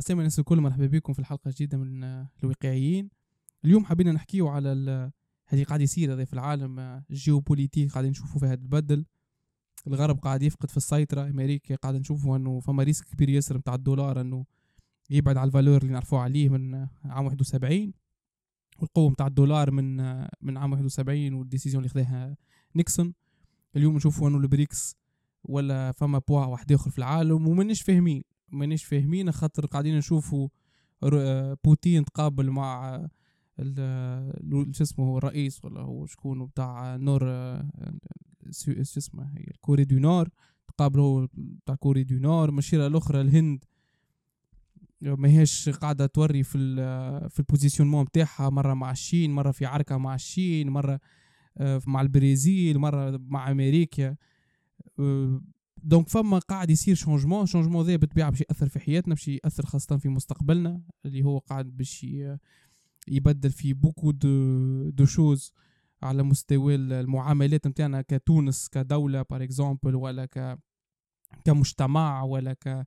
عسلامة الناس الكل مرحبا بكم في الحلقة الجديدة من الواقعيين اليوم حبينا نحكيو على هذه قاعد يصير في العالم ال géopolitique قاعدين نشوفوا فيها تبدل الغرب قاعد يفقد في السيطرة أمريكا قاعد نشوفوا أنه فما risque كبير ياسر متاع الدولار أنه يبعد على ال valeur اللي نعرفوه عليه من عام 71 والقوة متاع الدولار من من عام 71 وال décision اللي خذاها نيكسون. اليوم نشوفوا أنه البريكس ولا فما بوا واحد آخر في العالم ومانيش فاهمين. مانيش فاهمين خاطر قاعدين نشوفوا بوتين تقابل مع شو اسمه هو الرئيس ولا هو شكون بتاع Nord شو اسمه هي ال Corée du Nord تقابل هو بتاع Corée du Nord من شيرة الأخرى الهند. ما هيش قاعدة توري في ال في ال positionnement بتاعها مرة مع الصين مرة في عركة مع الصين مرة آه، مع البرازيل مرة مع أمريكا. donc فما قاعد يصير changement changement ذا بالطبيعه باش يأثر في حياتنا باش يأثر خاصة في مستقبلنا اللي هو قاعد باش يبدل في beaucoup de de choses على مستوى المعاملات نتاعنا كتونس كدولة par exemple ولا ك كمجتمع ولا ك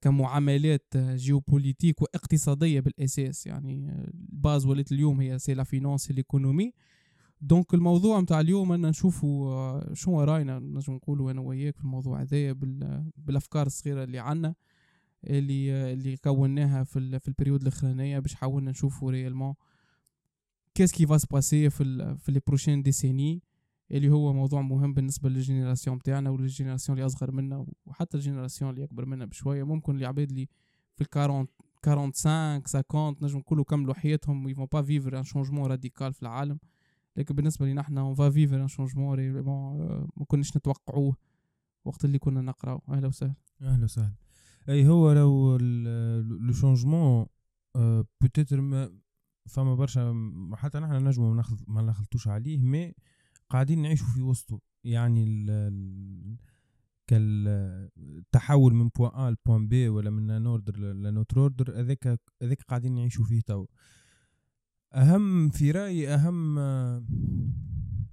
كمعاملات géopolitique واقتصادية بالأساس. يعني ال base ولات اليوم هي c'est la finance l'économie donc الموضوع متاع اليوم أنا نشوفوا آه، شنو راينا؟ نجم نقولوا أنا وياك في الموضوع هذايا بالأفكار الصغيرة اللي عنا اللي اللي كوناها في في ال période الأخرانية باش حاولنا نشوفوا réellement qu'est-ce qui va se passer في في les prochaines décennies اللي هو موضوع مهم بالنسبة لل génération بتاعنا ولل génération اللي أصغر منا وحتى ال génération اللي أكبر منا بشوية. ممكن اللي عباد اللي في ال 40 45 50 نجم نقولوا كملوا حياتهم ils vont pas vivre un changement radical في العالم. لكن بالنسبة لنا إحنا on va vivre un changement ما كناش نتوقعوه وقت اللي كنا نقراو أهلا وسهلا. أهلا وسهلا. أي هو le le changement peut-être ما فما برشا حتى نحن نجمو ناخذ ما نخلطوش عليه mais قاعدين نعيشوا في وسطه يعني ال كالتحول من point A ل point B ولا من un ordre ل un autre ordre هذاك هذاك قاعدين نعيشوا فيه تو أهم في رأيي أهم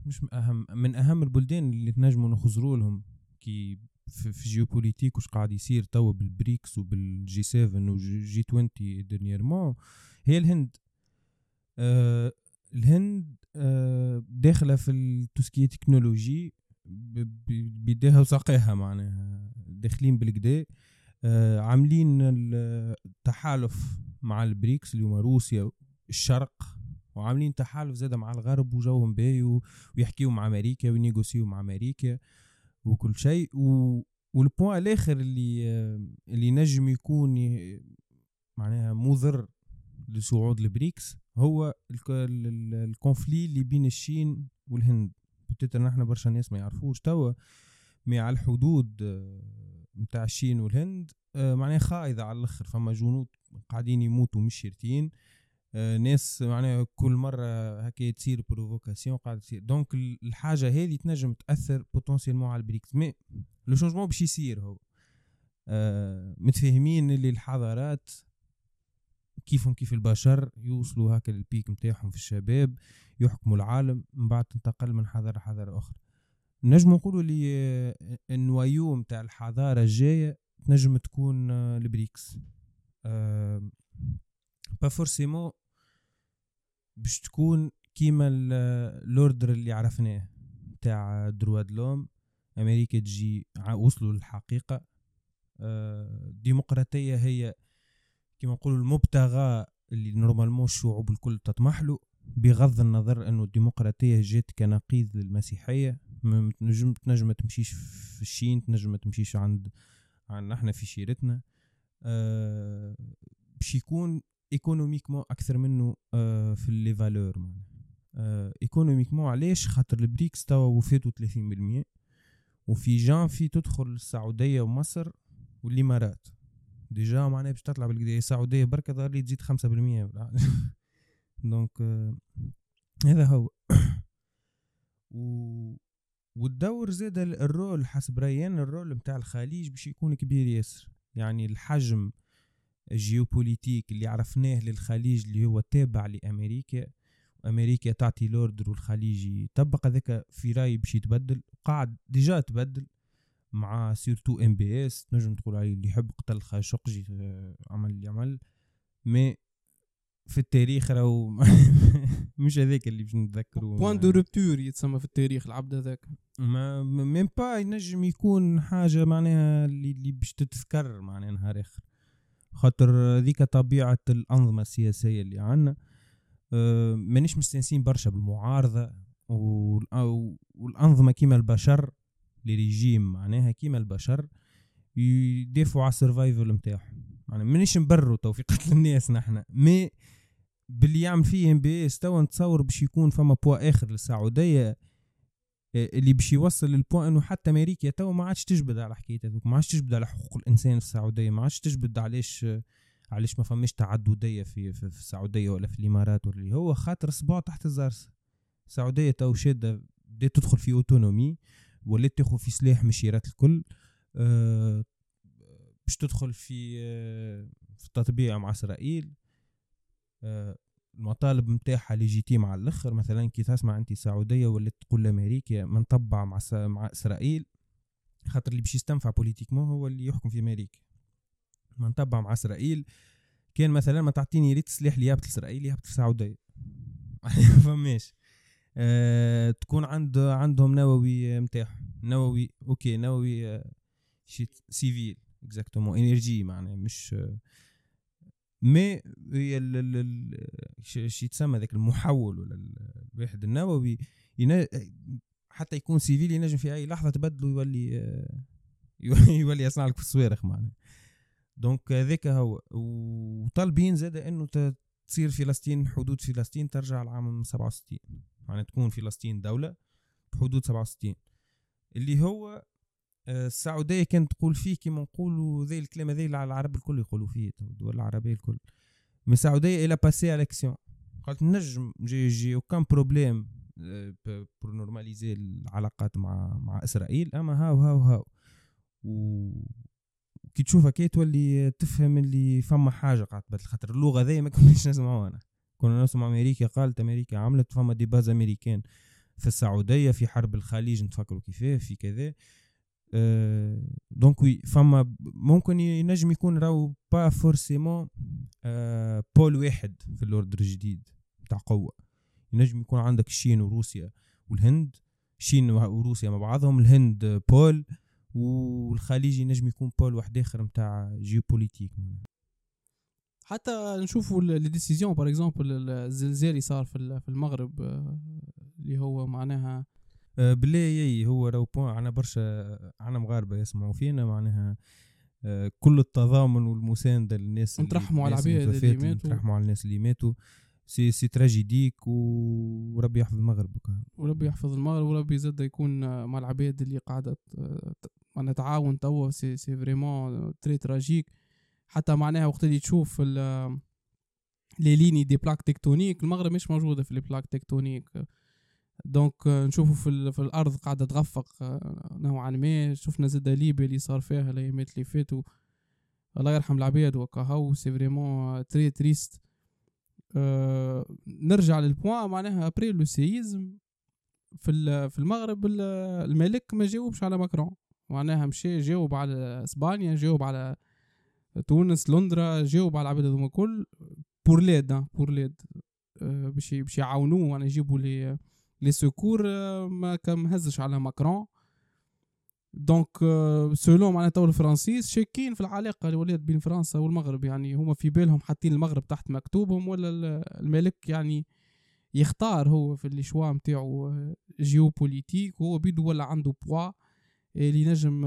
مش أهم من أهم البلدان اللي تنجموا نخزروا لهم كي في, géopolitique وش قاعد يصير توا بالبريكس وبال G 7 و G 20 dernièrement هي الهند. آه الهند آه داخلة في ال tout ce qui technologie بيديها وساقيها معناها داخلين بالكدا. آه عاملين التحالف مع البريكس اللي هما روسيا الشرق وعاملين تحالف زاد مع الغرب وجوهم باهي ويحكيوا مع أمريكا وينيغوسيو مع أمريكا وكل شيء و وال point الآخر اللي اللي نجم يكون معناها مضر لصعود البريكس هو ال conflit اللي بين الصين والهند. peut-être نحن برشا ناس ما يعرفوش توا مع الحدود نتاع الصين والهند معناها خايضة على الأخر. فما جنود قاعدين يموتوا من شيرتين ناس معناها كل مرة هكا تصير provocation قاعدة تصير. donc الحاجة هذه تنجم تأثر potentiellement على البريكس. mais le changement باش يصير هو. آه متفاهمين اللي الحضارات كيفهم كيف البشر يوصلوا هكا لل pic نتاعهم في الشباب يحكموا العالم من بعد تنتقل من حضارة لحضارة أخرى. نجم نقولوا لي آه، ال noyau نتاع الحضارة الجاية تنجم تكون آه، البريكس. آه pas forcément باش تكون كيما ال ordre اللي عرفناه تاع droits de l'homme. أمريكا تجي وصلوا للحقيقة. الديمقراطية آه، هي كما نقولوا المبتغى اللي normalement الشعوب الكل تطمح له بغض النظر أنه الديمقراطية جات كنقيض للمسيحية. تنجم تنجم تمشيش في ال Chine تنجم تمشيش عند عندنا إحنا في شيرتنا. أه باش يكون économiquement أكثر منه آه في les valeurs معناها. آه économiquement علاش؟ خاطر البريكس توا وفاتوا 30% وفي جانفي تدخل السعودية ومصر والإمارات. déjà معناها باش تطلع بالكدا السعوديه بركة ظهر لي تزيد 5% donc آه هذا هو. و والدور زاد ال rôle حسب رايي أنا ال rôle متاع الخليج باش يكون كبير ياسر. يعني الحجم ال géopolitique اللي عرفناه للخليج اللي هو تابع لأمريكا وأمريكا تعطي l'ordre والخليج يطبق هذاك في رأيي باش يتبدل قاعد déjà تبدل مع surtout MBS نجم تقول عليه اللي يحب قتل خاشقجي آه، عمل اللي عمل. mais في التاريخ راهو مش هذاك اللي باش نتذكروا point de rupture يتسمى في التاريخ العبد هذاك. mais même pas ينجم يكون حاجة معناها اللي, باش تتذكر معناها نهار آخر. خاطر ذيك طبيعة الأنظمة السياسية اللي عنا أه مانيش مستانسين برشا بالمعارضة والأنظمة كيما البشر les régimes معناها كيما البشر يدافعوا على ال survival نتاعهم يعني مانيش نبرروا تو في قتل الناس نحنا mais باللي يعمل فيه MBS توا نتصور باش يكون فما بوا آخر للسعودية آه، اللي باش يوصل لل point إنه حتى أمريكا تو ما عادش تجبد على حكاية هذوك. ما عادش تجبد على حقوق الإنسان في السعودية. ما عادش تجبد علاش علاش ما فماش تعددية في, في, في السعودية ولا في الإمارات ولا اللي هو خاطر صباع تحت الضرس. السعودية تو شادة بدات تدخل في autonomie ولات تاخذ في سلاح مشيرات الكل أه باش تدخل في أه في التطبيع مع إسرائيل أه المطالب نتاعها légitimes على الآخر. مثلا كي تسمع أنت سعوديه ولا تقول لأمريكا ما نطبع مع مع إسرائيل خاطر اللي باش يستنفع politiquement هو اللي يحكم في أمريكا. ما نطبع مع إسرائيل كان مثلا ما تعطيني ريت سلاح يهبط اسرائيل يهبط السعودية. ما فماش أه تكون عند عندهم نووي نتاعهم نووي أوكي نووي أه civil exactement énergie معناها مش أه mais هي شي يتسمى ذاك المحول ولا الواحد النووي حتى يكون civil ينجم في أي لحظة تبدله يولي يولي يصنع لك في الصواريخ معناها. donc هذاك هو وطالبين زاد إنه تصير فلسطين حدود فلسطين ترجع لعام 67 يعني تكون فلسطين دولة بحدود 67 اللي هو السعودية كانت تقول فيه كيما نقولوا ذي الكلام على العرب الكل يقولوا فيه الدول العربية الكل. mais السعودية elle a passé à l'action قالت نجم j'ai j'ai aucun problème pour normaliser العلاقات مع مع إسرائيل أما هاو هاو هاو. و كي تشوفها كي تولي تفهم اللي فما حاجة قاعد تبدل خاطر اللغة ذي ما كناش نسمعوها أنا. كنا نسمع أمريكا قالت أمريكا عملت فما des bases américaines في السعودية في حرب الخليج نتفكروا كيفاه في كذا. donc oui فما ممكن ينجم يكون راهو pas forcément pôle واحد في ال ordre الجديد تاع قوة. ينجم يكون عندك الصين وروسيا والهند الصين وروسيا مع بعضهم الهند pôle والخليج ينجم يكون pôle واحد آخر نتاع géopolitique حتى نشوفوا les décisions par exemple الزلزال اللي صار في المغرب اللي هو معناها آه، بالله هو راهو point عنا برشا عنا مغاربة يسمعوا فينا معناها آه، كل التضامن والمساندة للناس نترحموا على العباد اللي ماتوا. نترحموا على الناس اللي ماتوا. c'est c'est tragique وربي يحفظ المغرب وربي يحفظ المغرب وربي زاد يكون مع العباد اللي قاعدة معناها تعاون توا. c'est c'est vraiment très tragique حتى معناها وقت اللي تشوف les lignes des plaques tectoniques المغرب مش موجودة في les plaques tectoniques donc euh, نشوفوا في, في الأرض قاعدة تغرق euh, نوعا ما. شفنا زاد ليبيا اللي صار فيها الأيامات اللي فاتوا. الله يرحم العباد وكهو c'est vraiment très triste نرجع لل point معناها après le séisme في في المغرب الملك ما جاوبش على ماكرون. معناها مشى جاوب على إسبانيا جاوب على تونس لندرا جاوب على العباد هذوما الكل pour l'aide pour l'aide باش باش يعاونوه يعني يجيبوا les les secours ما كان ما هزش على ماكرون donc selon معناتها الفرنسيس شاكين في العلاقة اللي ولات بين فرنسا والمغرب يعني هما في بالهم حاطين المغرب تحت مكتوبهم ولا الملك يعني يختار هو في les choix نتاعو géopolitiques هو بيدو ولا عنده بوا اللي نجم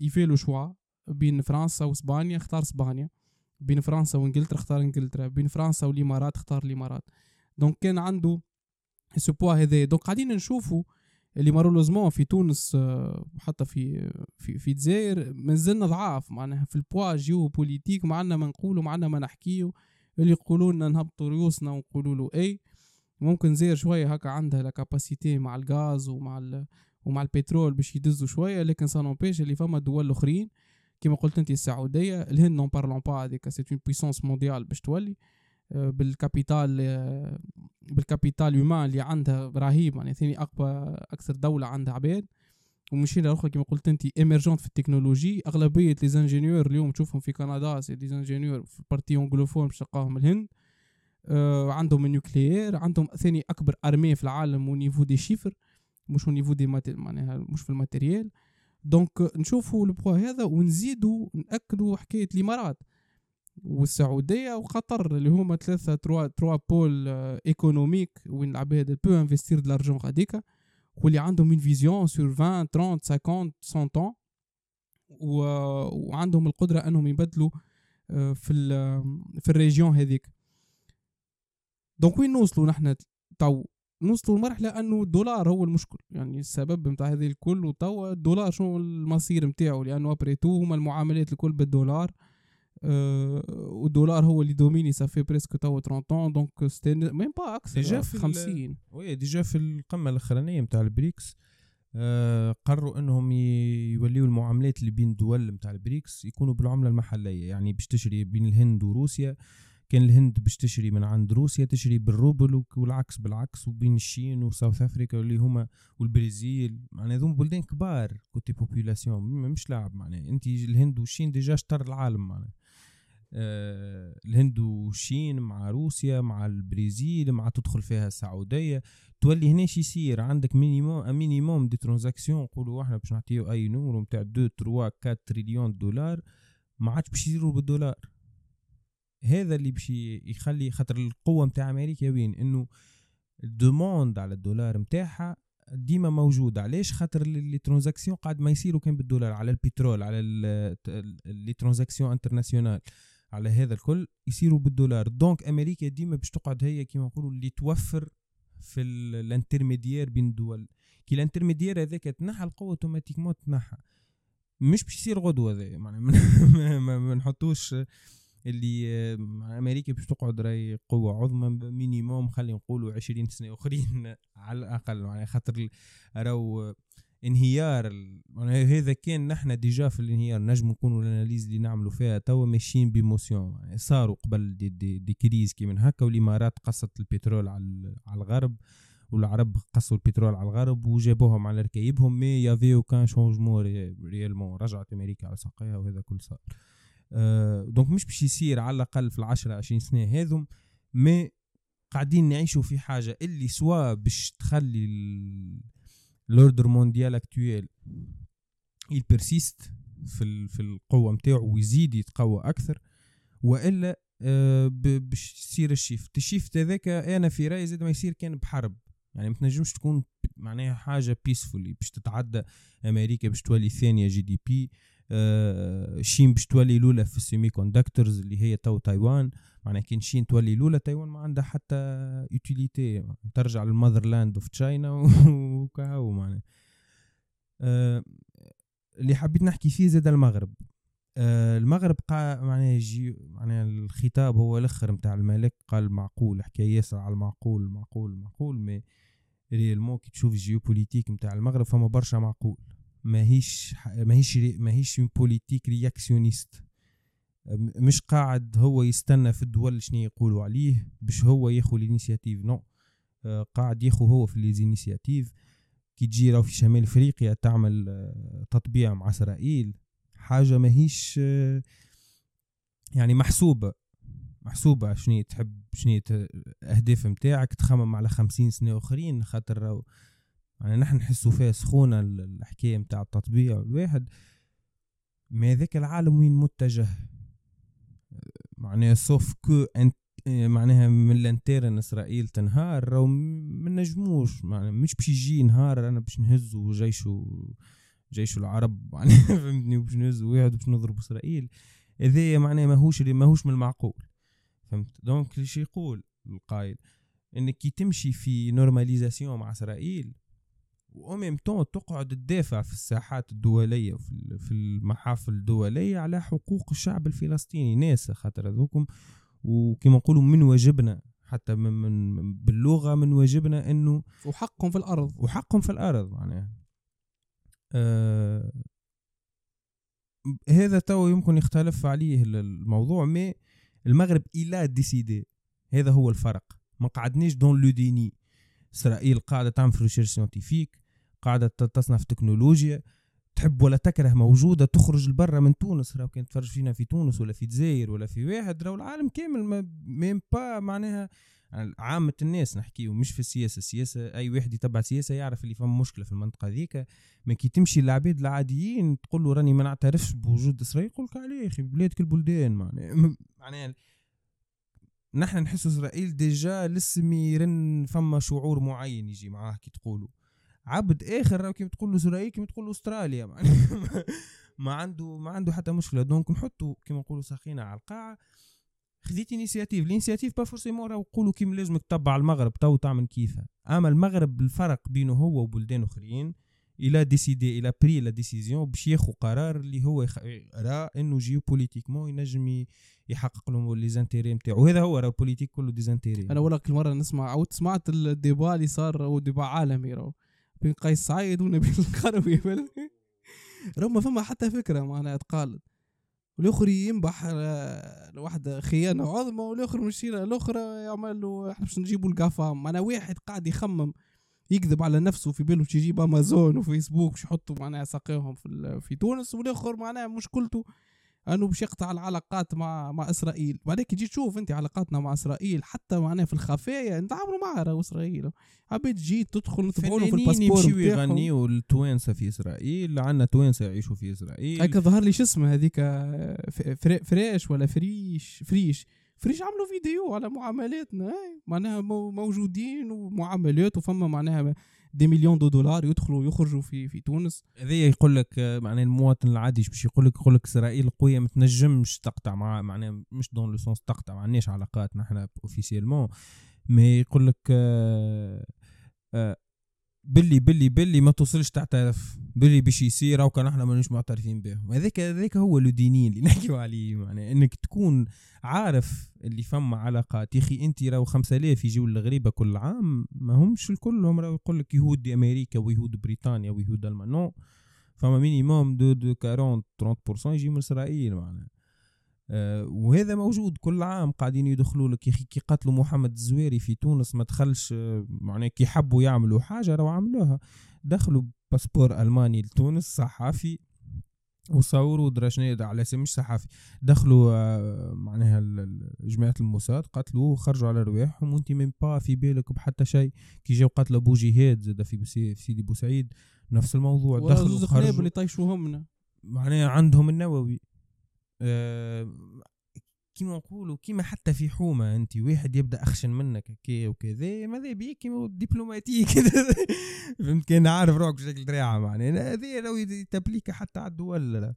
يفيلو choix بين فرنسا وإسبانيا اختار إسبانيا. بين فرنسا وإنجلترا اختار إنجلترا بين فرنسا والإمارات اختار الإمارات. donc كان عنده ce poids هذا donc قاعدين نشوفوا اللي malheureusement في تونس آه، حتى في في في الجزائر مازلنا ضعاف. معناها في ال poids géopolitique معنا ما نقولوا معنا ما نحكيو. اللي يقولوا لنا نهبطوا ريوسنا ونقولوا له اي ممكن زير شوية هكا عندها la capacité مع الغاز ومع ومع البترول باش يدزوا شوية. لكن ça n'empêche اللي فما دول الاخرين كما قلت أنت السعودية الهند n'en parlons pas هذيك c'est une puissance mondiale باش تولي. آه، بال capital بال capital humain اللي عندها رهيب يعني ثاني أقوى أكثر دولة عندها عباد ومشينا الاخرى كما قلت انت émergente في التكنولوجي. أغلبية لي اليوم تشوفهم في كندا c'est des ingénieurs في ال partie anglophone باش تلقاهم الهند. آه عندهم ال nucléaire عندهم ثاني أكبر armée في العالم و niveau des chiffres مش و niveau des معناها مش في ال matériel donc نشوفوا البوا هذا ونزيدوا نأكدوا حكاية الإمارات. والسعودية وقطر اللي هما ثلاثة trois trois pôles économiques وين العباد peuvent investir de l'argent غاديكا واللي عندهم une vision sur 20 30 50 100 طون وعندهم القدرة أنهم يبدلوا في في ال région هذيك. donc وين نوصلوا نحن؟ توا نوصلوا لمرحلة أنه الدولار هو المشكل. يعني السبب نتاع هذه الكل وتوا الدولار شنو المصير نتاعو لأنه après tout هما المعاملات الكل بالدولار. أه والدولار هو اللي dominait ça fait presque توا 30 donc c'était même pas أكثر déjà في 50 oui déjà في القمة الأخرانية نتاع البريكس آه قرروا إنهم يوليوا المعاملات اللي بين الدول نتاع البريكس يكونوا بالعملة المحلية يعني باش تشري بين الهند وروسيا كان الهند باش تشري من عند روسيا تشري بالروبل والعكس بالعكس وبين الصين و South Africa اللي هما والبرازيل معناها هذوما بلدان كبار côté population مش لاعب معناها أنت الهند والصين déjà شطر العالم معناها. الهند والصين مع روسيا مع البرازيل مع تدخل فيها السعوديه تولي هنا يصير عندك minimum minimum des transactions نقولوا إحنا باش نعطيو اي numéro نتاع 2 3 4 تريليون دولار ما عادش باش يصيروا بالدولار هذا اللي باش يخلي خاطر القوه نتاع أمريكا وين انه la demande على الدولار نتاعها ديما موجود علاش خاطر les transactions قاعد ما يصيروا كان بالدولار على البترول على les transactions internationales على هذا الكل يصيروا بالدولار. donc أمريكا ديما باش تقعد هي كيما نقولوا اللي توفر في ال intermédiaire بين الدول. كي ال intermédiaire هذاك تنحى القوة automatiquement تنحى. مش باش يصير غدوة هذا معناها ما نحطوش اللي أمريكا باش تقعد راي قوة عظمى minimum خلينا نقولوا 20 سنة أخرين على الأقل. يعني خاطر راو انهيار هذا كان نحن déjà في الانهيار نجم نكونوا ال analyse اللي نعملوا فيها توا ماشيين b'émotion يعني صاروا قبل des, des, des crises كي من هكا والإمارات قصت البترول على, على الغرب والعرب قصوا البترول على الغرب وجابوهم على ركايبهم mais il y avait aucun changement réellement. رجعت أمريكا على ساقيها وهذا كل صار. أه donc مش باش يصير على الأقل في العشرة عشرين سنة هذم mais قاعدين نعيشوا في حاجة اللي سوا باش تخلي l'ordre mondial actuel il persiste في في القوة نتاعو ويزيد يتقوى أكثر. وإلا أه باش يصير ال shift. ال shift هذاك أنا في رأيي زاد ما يصير كان بحرب. يعني ما تنجمش تكون معناها حاجة peacefully باش تتعدى أمريكا باش تولي ثانية GDP آه Chine باش تولي الاولى في ال semiconductors اللي هي تو تايوان معناها كي Chine تولي الاولى تايوان ما عندها حتى utility ترجع لل motherland of China وكهو معناها. آه اللي حبيت نحكي فيه زاد المغرب. آه المغرب قا معناها يجي معناها الخطاب هو الأخر نتاع الملك قال معقول حكى ياسر على المعقول معقول معقول mais réellement كي تشوف ال géopolitique نتاع المغرب فما برشا معقول. ماهيش ماهيش ماهيش politique réactionniste مش قاعد هو يستنى في الدول شنو يقولوا عليه باش هو ياخذ ال initiative non. آه، قاعد ياخذ هو في les initiatives كي تجي راهو في شمال إفريقيا تعمل آه، تطبيع مع إسرائيل حاجة ماهيش آه، يعني محسوبة. محسوبة شنو تحب شنو الاهداف نتاعك تخمم على خمسين سنة أخرين خاطر يعني نحن نحسوا فيها سخونة الحكاية متاع التطبيع. الواحد ما ذاك العالم وين متجه؟ معناها سوف كو انت معناها من الانترن إسرائيل تنهار راهو ما نجموش. معناها مش باش يجي نهار أنا باش نهزو جيشو جيش العرب. معناها فهمتني؟ باش نهزو واحد باش نضرب إسرائيل. هذايا معناها ماهوش اللي ماهوش من المعقول. فهمت؟ donc ليش يقول القائل انك كي تمشي في normalisation مع إسرائيل وأميم تون تقعد تدافع في الساحات الدولية وفي في المحافل الدولية على حقوق الشعب الفلسطيني. ناس خاطر هذوكم. وكما نقولوا من واجبنا حتى من, من باللغة من واجبنا إنه وحقهم في الأرض. وحقهم في الأرض معناها. آه هذا تو يمكن يختلف عليه الموضوع mais المغرب il a décidé. هذا هو الفرق. ما قعدناش dans le déni إسرائيل قاعدة تعمل في recherche scientifique قاعدة ت- تصنع في تكنولوجيا تحب ولا تكره موجودة تخرج لبرا من تونس. راهو كان تفرج فينا في تونس ولا في الجزائر ولا في واحد راهو العالم كامل ما même pas معناها عامة الناس نحكيو مش في السياسة. السياسة أي واحد يتبع سياسة يعرف اللي فما مشكلة في المنطقة ذيك ما كي تمشي للعباد العاديين تقول له راني ما نعترفش بوجود إسرائيل يقول لك عليه أخي بلادك البلدان معناها. معناها نحن نحس إسرائيل ديجا لسه يرن فما شعور معين يجي معاه كي تقولوا. عبد آخر راهو كيما تقول له كيما تقول له أستراليا. ما عنده ما عنده حتى مشكلة. دونك نحطوا كيما نقولوا ساخينا على القاعة. خذيت انيسياتيف الانيسياتيف با فورسيمون راهو يقولوا كيما لازمك تتبع المغرب تو تعمل كيفها أما المغرب الفرق بينه هو وبلدان أخرين il a décidé il a pris la décision باش ياخذ قرار اللي هو يخ... يرى إنه géopolitiquement ينجم يحقق له les intérêts نتاعو. وهذا هو راه ال politique كله des intérêts أنا ولا كل مره نسمع أو سمعت ال débat اللي صار هو débat عالمي راهو. بين قيس سعيد ونبيل القروي ما فما حتى فكرة معناها تقالت والآخر ينبح آه، واحدة خيانة عظمى والآخر مشي الاخرى يعمل له إحنا باش نجيبوا القفام معناها واحد قاعد يخمم يكذب على نفسه في باله باش يجيب امازون وفيسبوك باش يحطوا معناها ساقيهم في في تونس والآخر معناها مشكلته أنه باش يقطع العلاقات مع مع إسرائيل. بعدين كي تجي تشوف أنت علاقاتنا مع إسرائيل حتى معناها في الخفايا نتعاملوا معها راهو إسرائيل. عبيد تجي تدخل نتبعوا له في الباسبور يمشيو نتاعهم. يغنيوا التوانسة في إسرائيل عندنا توانسة يعيشوا في إسرائيل. هكا ظهر لي شو اسمه هذيك فريش ولا فريش؟ فريش. فريش عملوا فيديو على معاملاتنا معناها مو- موجودين ومعاملات وفما معناها des millions de dollars يدخلوا يخرجوا في في تونس. هذا يقول لك معناه المواطن العادي باش يقول لك؟ يقول لك إسرائيل قوية ما تنجمش تقطع مع معناه مش dans le sens تقطع ما عندناش علاقات نحن officiellement mais يقول لك آه، آه، باللي باللي باللي ما توصلش تعترف باللي باش يصير أو كان إحنا ماناش معترفين بهم هذاك هذاك هو لو اللي نحكيو عليه معناه إنك تكون عارف اللي فما علاقات. يا أخي أنت راهو 5000 يجيو الغريبه كل عام ما همش الكلهم راهو يقول لك يهود أمريكا ويهود بريطانيا ويهود ألمان. نو فما minimum de de 40 30% يجي من إسرائيل معناها. وهذا موجود كل عام قاعدين يدخلوا لك يا أخي. كي قتلوا محمد الزويري في تونس ما دخلش آه، معناه كي حبوا يعملوا حاجة راهو عملوها. دخلوا passeport ألماني لتونس صحافي وصوروا درا شنو على أساس مش صحافي. دخلوا آه، معناها جماعة الموساد قتلوه وخرجوا على رواحهم. وأنت من با في بالك بحتى شيء. كي جاو قتلوا أبو جهاد زاد في سيدي بوسعيد. نفس الموضوع. دخلوا زوز قنابل خرجوا. اللي طيشوهمنا معناها عندهم النووي. آه، كيما نقولوا كيما حتى في حومة أنت واحد يبدأ أخشن منك هكا وكذا ماذا بيك؟ كيما دبلوماتي كذا فهمت؟ كان عارف روحك بشكل دراعة معناها. هذه لو تبليك حتى على الدول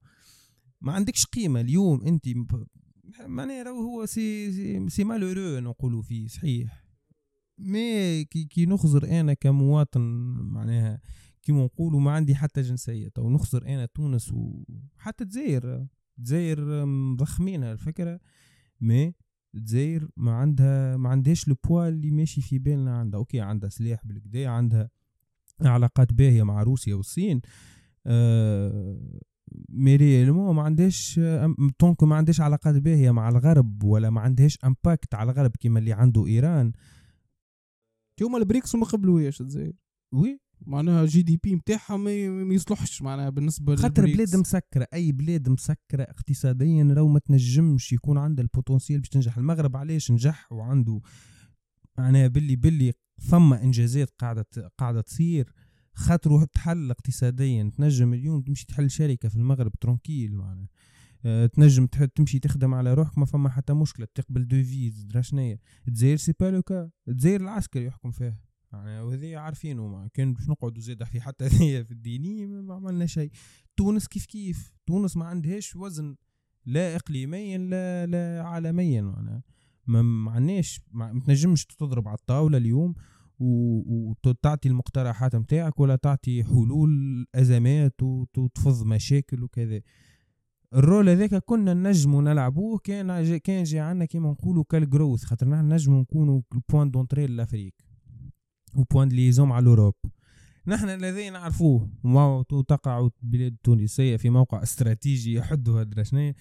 ما عندكش قيمة اليوم أنت معناها راهو هو سي سي, سي مالورو نقولوا فيه صحيح. مي كي, كي نخزر أنا كمواطن معناها كيما نقولوا ما عندي حتى جنسية تو نخسر أنا تونس وحتى الجزائر. الجزائر مضخمينها الفكرة؟ مي الجزائر ما عندها ما عندهاش البوا اللي ماشي في بالنا عندها. أوكي عندها سلاح بالكدا عندها علاقات باهية مع روسيا والصين آه mais réellement ما عندهاش donc ما عندهاش علاقات باهية مع الغرب ولا ما عندهاش impact على الغرب كيما اللي عنده إيران. هما البريكس وما قبلوهاش الجزائر oui معناها GDP نتاعها ما يصلحش معناها بالنسبة خاطر. بلاد مسكرة oui بلاد مسكرة اقتصاديا لو ما تنجمش يكون عندها ال potentiel باش تنجح. المغرب علاش نجح وعنده معناها باللي باللي فما إنجازات قاعدة قاعدة تصير. خاطرو تحل اقتصاديا تنجم اليوم تمشي تحل شركة في المغرب tranquille معناها. أه تنجم تمشي تخدم على روحك ما فما حتى مشكلة تقبل devise درا شنيا. الجزائر c'est pas le cas. الجزائر العسكري يحكم فيها. يعني وهذه عارفينه ما كان باش نقعدوا زاد في حتى هي في الدينية ما عملنا شيء. تونس كيف كيف؟ تونس ما عندهاش وزن لا اقليميا لا لا عالميا معناها. ما عندناش ما تنجمش تضرب على الطاولة اليوم وتعطي المقترحات نتاعك ولا تعطي حلول أزمات وت- وتفض مشاكل وكذا. الرول هذاك كنا نجموا نلعبوه كان كان جي عندنا كيما نقولوا كالجروث خاطر نحن نجموا نكونوا البوان دونتري لافريك وبوان ليزون مع الاوروب نحن الذين نعرفوه وما- تقع البلاد التونسيه في موقع استراتيجي يحدها درا شنيا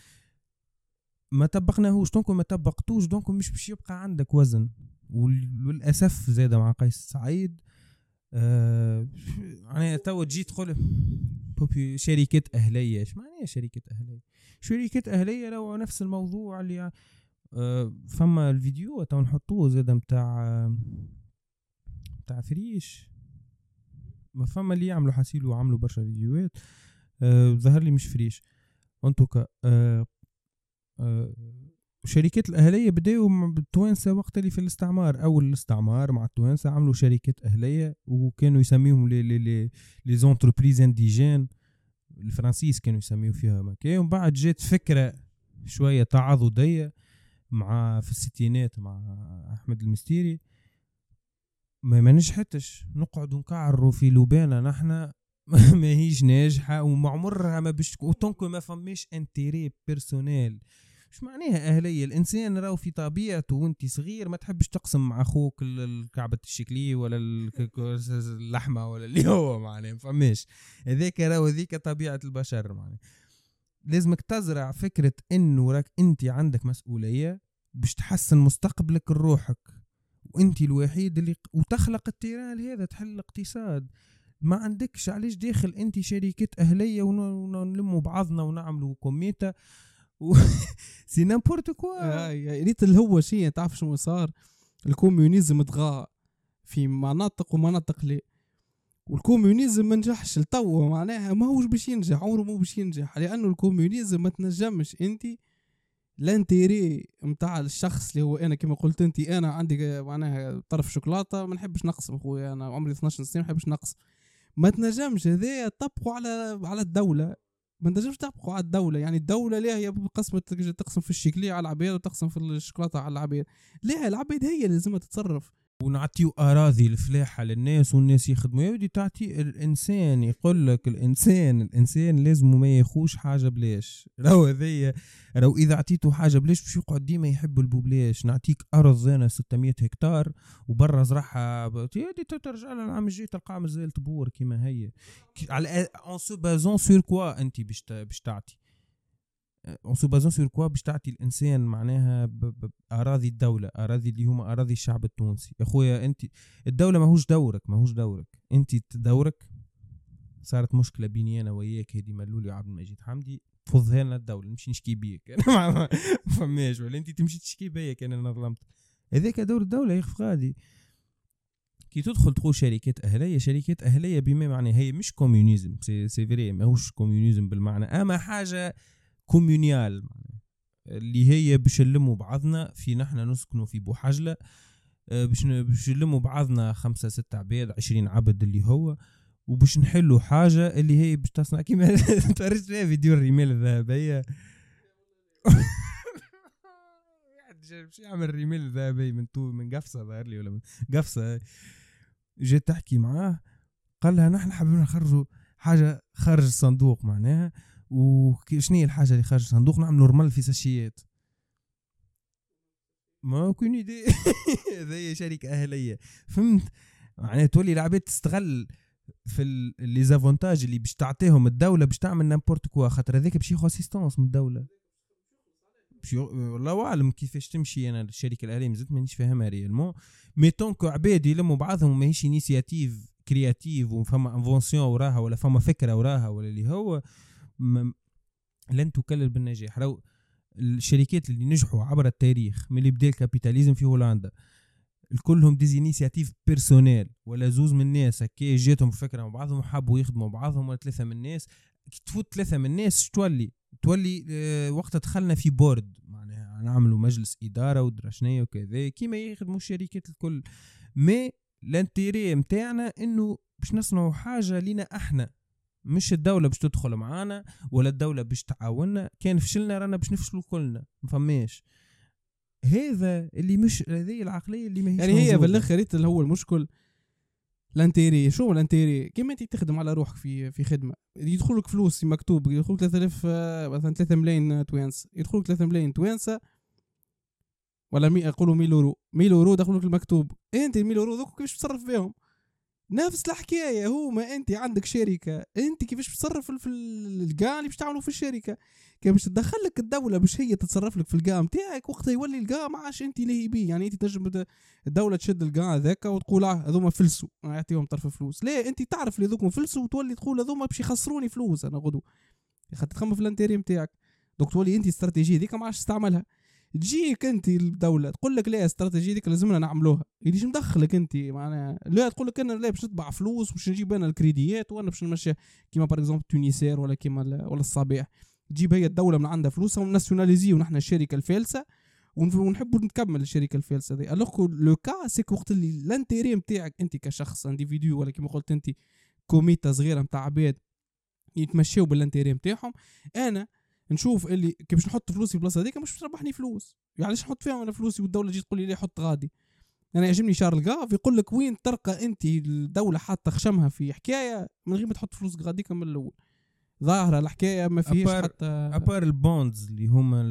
ما طبقناهوش donc ما طبقتوش دونك مش باش يبقى عندك وزن. وللاسف زاد مع قيس سعيد. آه يعني تو تجي تقول شركات أهلية. إيش معناها شركات أهلية؟ شركات أهلية لو نفس الموضوع اللي آه فما الفيديو تو نحطوه زاد متاع متاع فريش ما فما اللي يعملوا حاسيل وعملوا برشا فيديوهات آه ظهر لي مش فريش. en tout cas آه آه الشركات الأهلية بدأوا بالتوانسة وقت اللي في الاستعمار. أول الاستعمار مع التوانسة عملوا شركات أهلية وكانوا يسميهم les les les les entreprises indigènes الفرنسيس كانوا يسميوا فيها مكان ومن بعد جات فكرة شوية تعاضدية مع في الستينات مع أحمد المستيري. ما, نجحتش. نقعدوا نكعروا في لبانة نحنا ما هيش ناجحة وما عمرها ما بش و tant que ما فماش intérêt personnel مش معناها أهلية؟ الإنسان راهو في طبيعته وأنت صغير ما تحبش تقسم مع أخوك الكعبة الشكلية ولا اللحمة ولا اللي هو معناها ما فماش. هذاك راهو هذيك طبيعة البشر معناها. لازمك تزرع فكرة إنه راك أنت عندك مسؤولية باش تحسن مستقبلك لروحك وانت الوحيد اللي وتخلق ال terrain هذا تحل الاقتصاد. ما عندكش علاش داخل انت شركات أهلية ونلموا بعضنا ونعملوا comité؟ و... c'est n'importe quoi. يا ريت اللي هو شيء تعرف شنو صار؟ ال communisme طغى في مناطق ومناطق لا وال communisme ما نجحش لتوا معناها ما هوش باش ينجح عمره مو باش ينجح لأنه ال communisme ما تنجمش انت l'intérêt نتاع الشخص اللي هو أنا كما قلت انت أنا عندي معناها طرف شوكولاتة ما نحبش نقسم خويا أنا عمري 12 سنه ما نحبش نقسم ما تنجمش هذايا طبقوا على على الدولة. ما تنجمش تطبقوا على الدولة يعني الدولة ليه هي قسمة تقسم في الشيكلية على العباد وتقسم في الشوكولاتة على العباد. ليه العباد هي لازمها تتصرف. ونعطيو أراضي الفلاحة للناس والناس يخدموا. يا ودي تعطي الإنسان يقول لك الإنسان الإنسان لازم ما ياخوش حاجة بلاش. راهو هذيا راهو إذا عطيته حاجة بلاش باش يقعد ديما يحب البوبلاش نعطيك ارض أنا 600 هكتار وبرا زرعها. يا ترجع لها العام الجاي تلقاها مازال تبور كيما هي على اون سو بازون سور كوا انت باش باش تعطي؟ اون سو بازون سور كوا باش تعطي الإنسان معناها باراضي الدولة أراضي اللي هما أراضي الشعب التونسي. يا خويا أنت الدولة ماهوش دورك ماهوش دورك. أنت دورك صارت مشكلة بيني أنا وياك هذه ملولي وعبد المجيد حمدي. فضها لنا الدولة نمشي نشكي بيك. أنا ما فماش ولا أنت تمشي تشكي بيا أنا ظلمت هذاك دور الدولة يا غادي. كي تدخل تقول شركات أهلية شركات أهلية بما معنى هي مش communisme c'est vrai ماهوش communisme بالمعنى. أما حاجة communal اللي هي باش نلموا بعضنا في نحن نسكنوا في بوحجلة آه، باش باش نلموا بعضنا خمسة ستة عباد عشرين عبد اللي هو وباش نحلوا حاجة اللي هي باش تصنع كيما تفرجت فيها فيديو الرمال الذهبية باش يعمل الرمال الذهبية من تو من قفصة ظهر لي ولا من قفصة. جيت تحكي معاه قال لها نحن حابين نخرجوا حاجة خارج الصندوق معناها. وشنو هي الحاجة اللي خارج الصندوق؟ نعملوا رمل في ساشيات ما كون ايدي هذه شركة أهلية. فهمت؟ معناها تولي العباد تستغل في les avantages اللي باش تعطيهم الدولة باش تعمل n'importe quoi خاطر هذاك باش ياخذ assistance من الدولة. والله أعلم كيفاش تمشي أنا الشركة الأهلية مازلت مانيش فاهمها réellement mais tant que عباد يلموا بعضهم ماهيش initiative créative وفما invention وراها ولا فما فكرة وراها ولا اللي هو لن تكلل بالنجاح. لو الشركات اللي نجحوا عبر التاريخ من اللي بدا ال capitalisme في هولندا كلهم des initiatives personnelles ولا زوز من الناس هكا جاتهم فكرة مع بعضهم حبوا يخدموا بعضهم ولا ثلاثة من الناس كي تفوت ثلاثة من الناس تولي؟ تولي آه وقت دخلنا في board معناها نعملوا مجلس إدارة ودرا وكذا كيما يخدموا الشركات الكل. mais ال intérêt نتاعنا إنه باش نصنعوا حاجة لينا إحنا. مش الدولة باش تدخل معانا ولا الدولة باش تعاوننا كان فشلنا رانا باش نفشلوا كلنا ما فماش. هذا اللي مش هذه العقلية اللي ما يعني هي بالاخر اللي هو المشكل. ال intérêt شو ال intérêt كيما أنت تخدم على روحك في في خدمة. يدخلك فلوس مكتوب يدخلك 3000 مثلا 3 ملايين توانس يدخلك 3 ملايين توانسة ولا mais يقولوا 1000 اورو 1000 اورو دخلوك المكتوب. أنت ال 1000 اورو ذوك كيفاش تصرف فيهم نفس الحكاية هما انت عندك شركة انت كيفاش تصرف في الكاع اللي باش تعملوا في الشركة؟ كي باش تدخل لك الدولة باش هي تتصرف لك في الكاع نتاعك وقتها يولي الكاع ما عادش انت ليه بيه. يعني انت تنجم الدولة تشد الكاع هذاك وتقول أه هذوما فلسوا يعطيهم طرف فلوس. ليه انت تعرف اللي ذوكم فلسوا وتولي تقول هذوما باش يخسروني فلوس أنا غدو. خاطر تخمم في ال intérêt نتاعك donc تولي انت الاستراتيجيه ذيك ما عادش تستعملها. تجيك انت الدولة تقول لك لا الاستراتيجيه ديك لازمنا نعملوها. يجيش مدخلك انت معناها لا تقول لك أنا لا باش نطبع فلوس باش نجيب أنا الكريديات وأنا باش نمشي كيما par exemple Tunisair ولا كيما ولا الصبيح تجيب هي الدولة من عندها فلوسها وناسيوناليزيو ونحن الشركة الفالسة ونحبوا نكمل الشركة الفالسة دي alors le cas c'est وقت اللي ال intérêt نتاعك انت كشخص individu ولا كيما قلت انت comité صغيرة نتاع عباد يتمشيو بال intérêt نتاعهم أنا نشوف اللي كيفاش نحط فلوسي في البلاصه هذيك مش تربحني فلوس. يعني علاش نحط فيهم أنا فلوسي والدولة تجي تقول لي حط غادي؟ أنا يعجبني Charles Gave يقول لك وين ترقى أنت الدولة حاطة خشمها في حكاية من غير ما تحط فلوسك غاديك من الأول. ظاهرة الحكاية ما فيهاش حتى أبار ال bonds اللي هما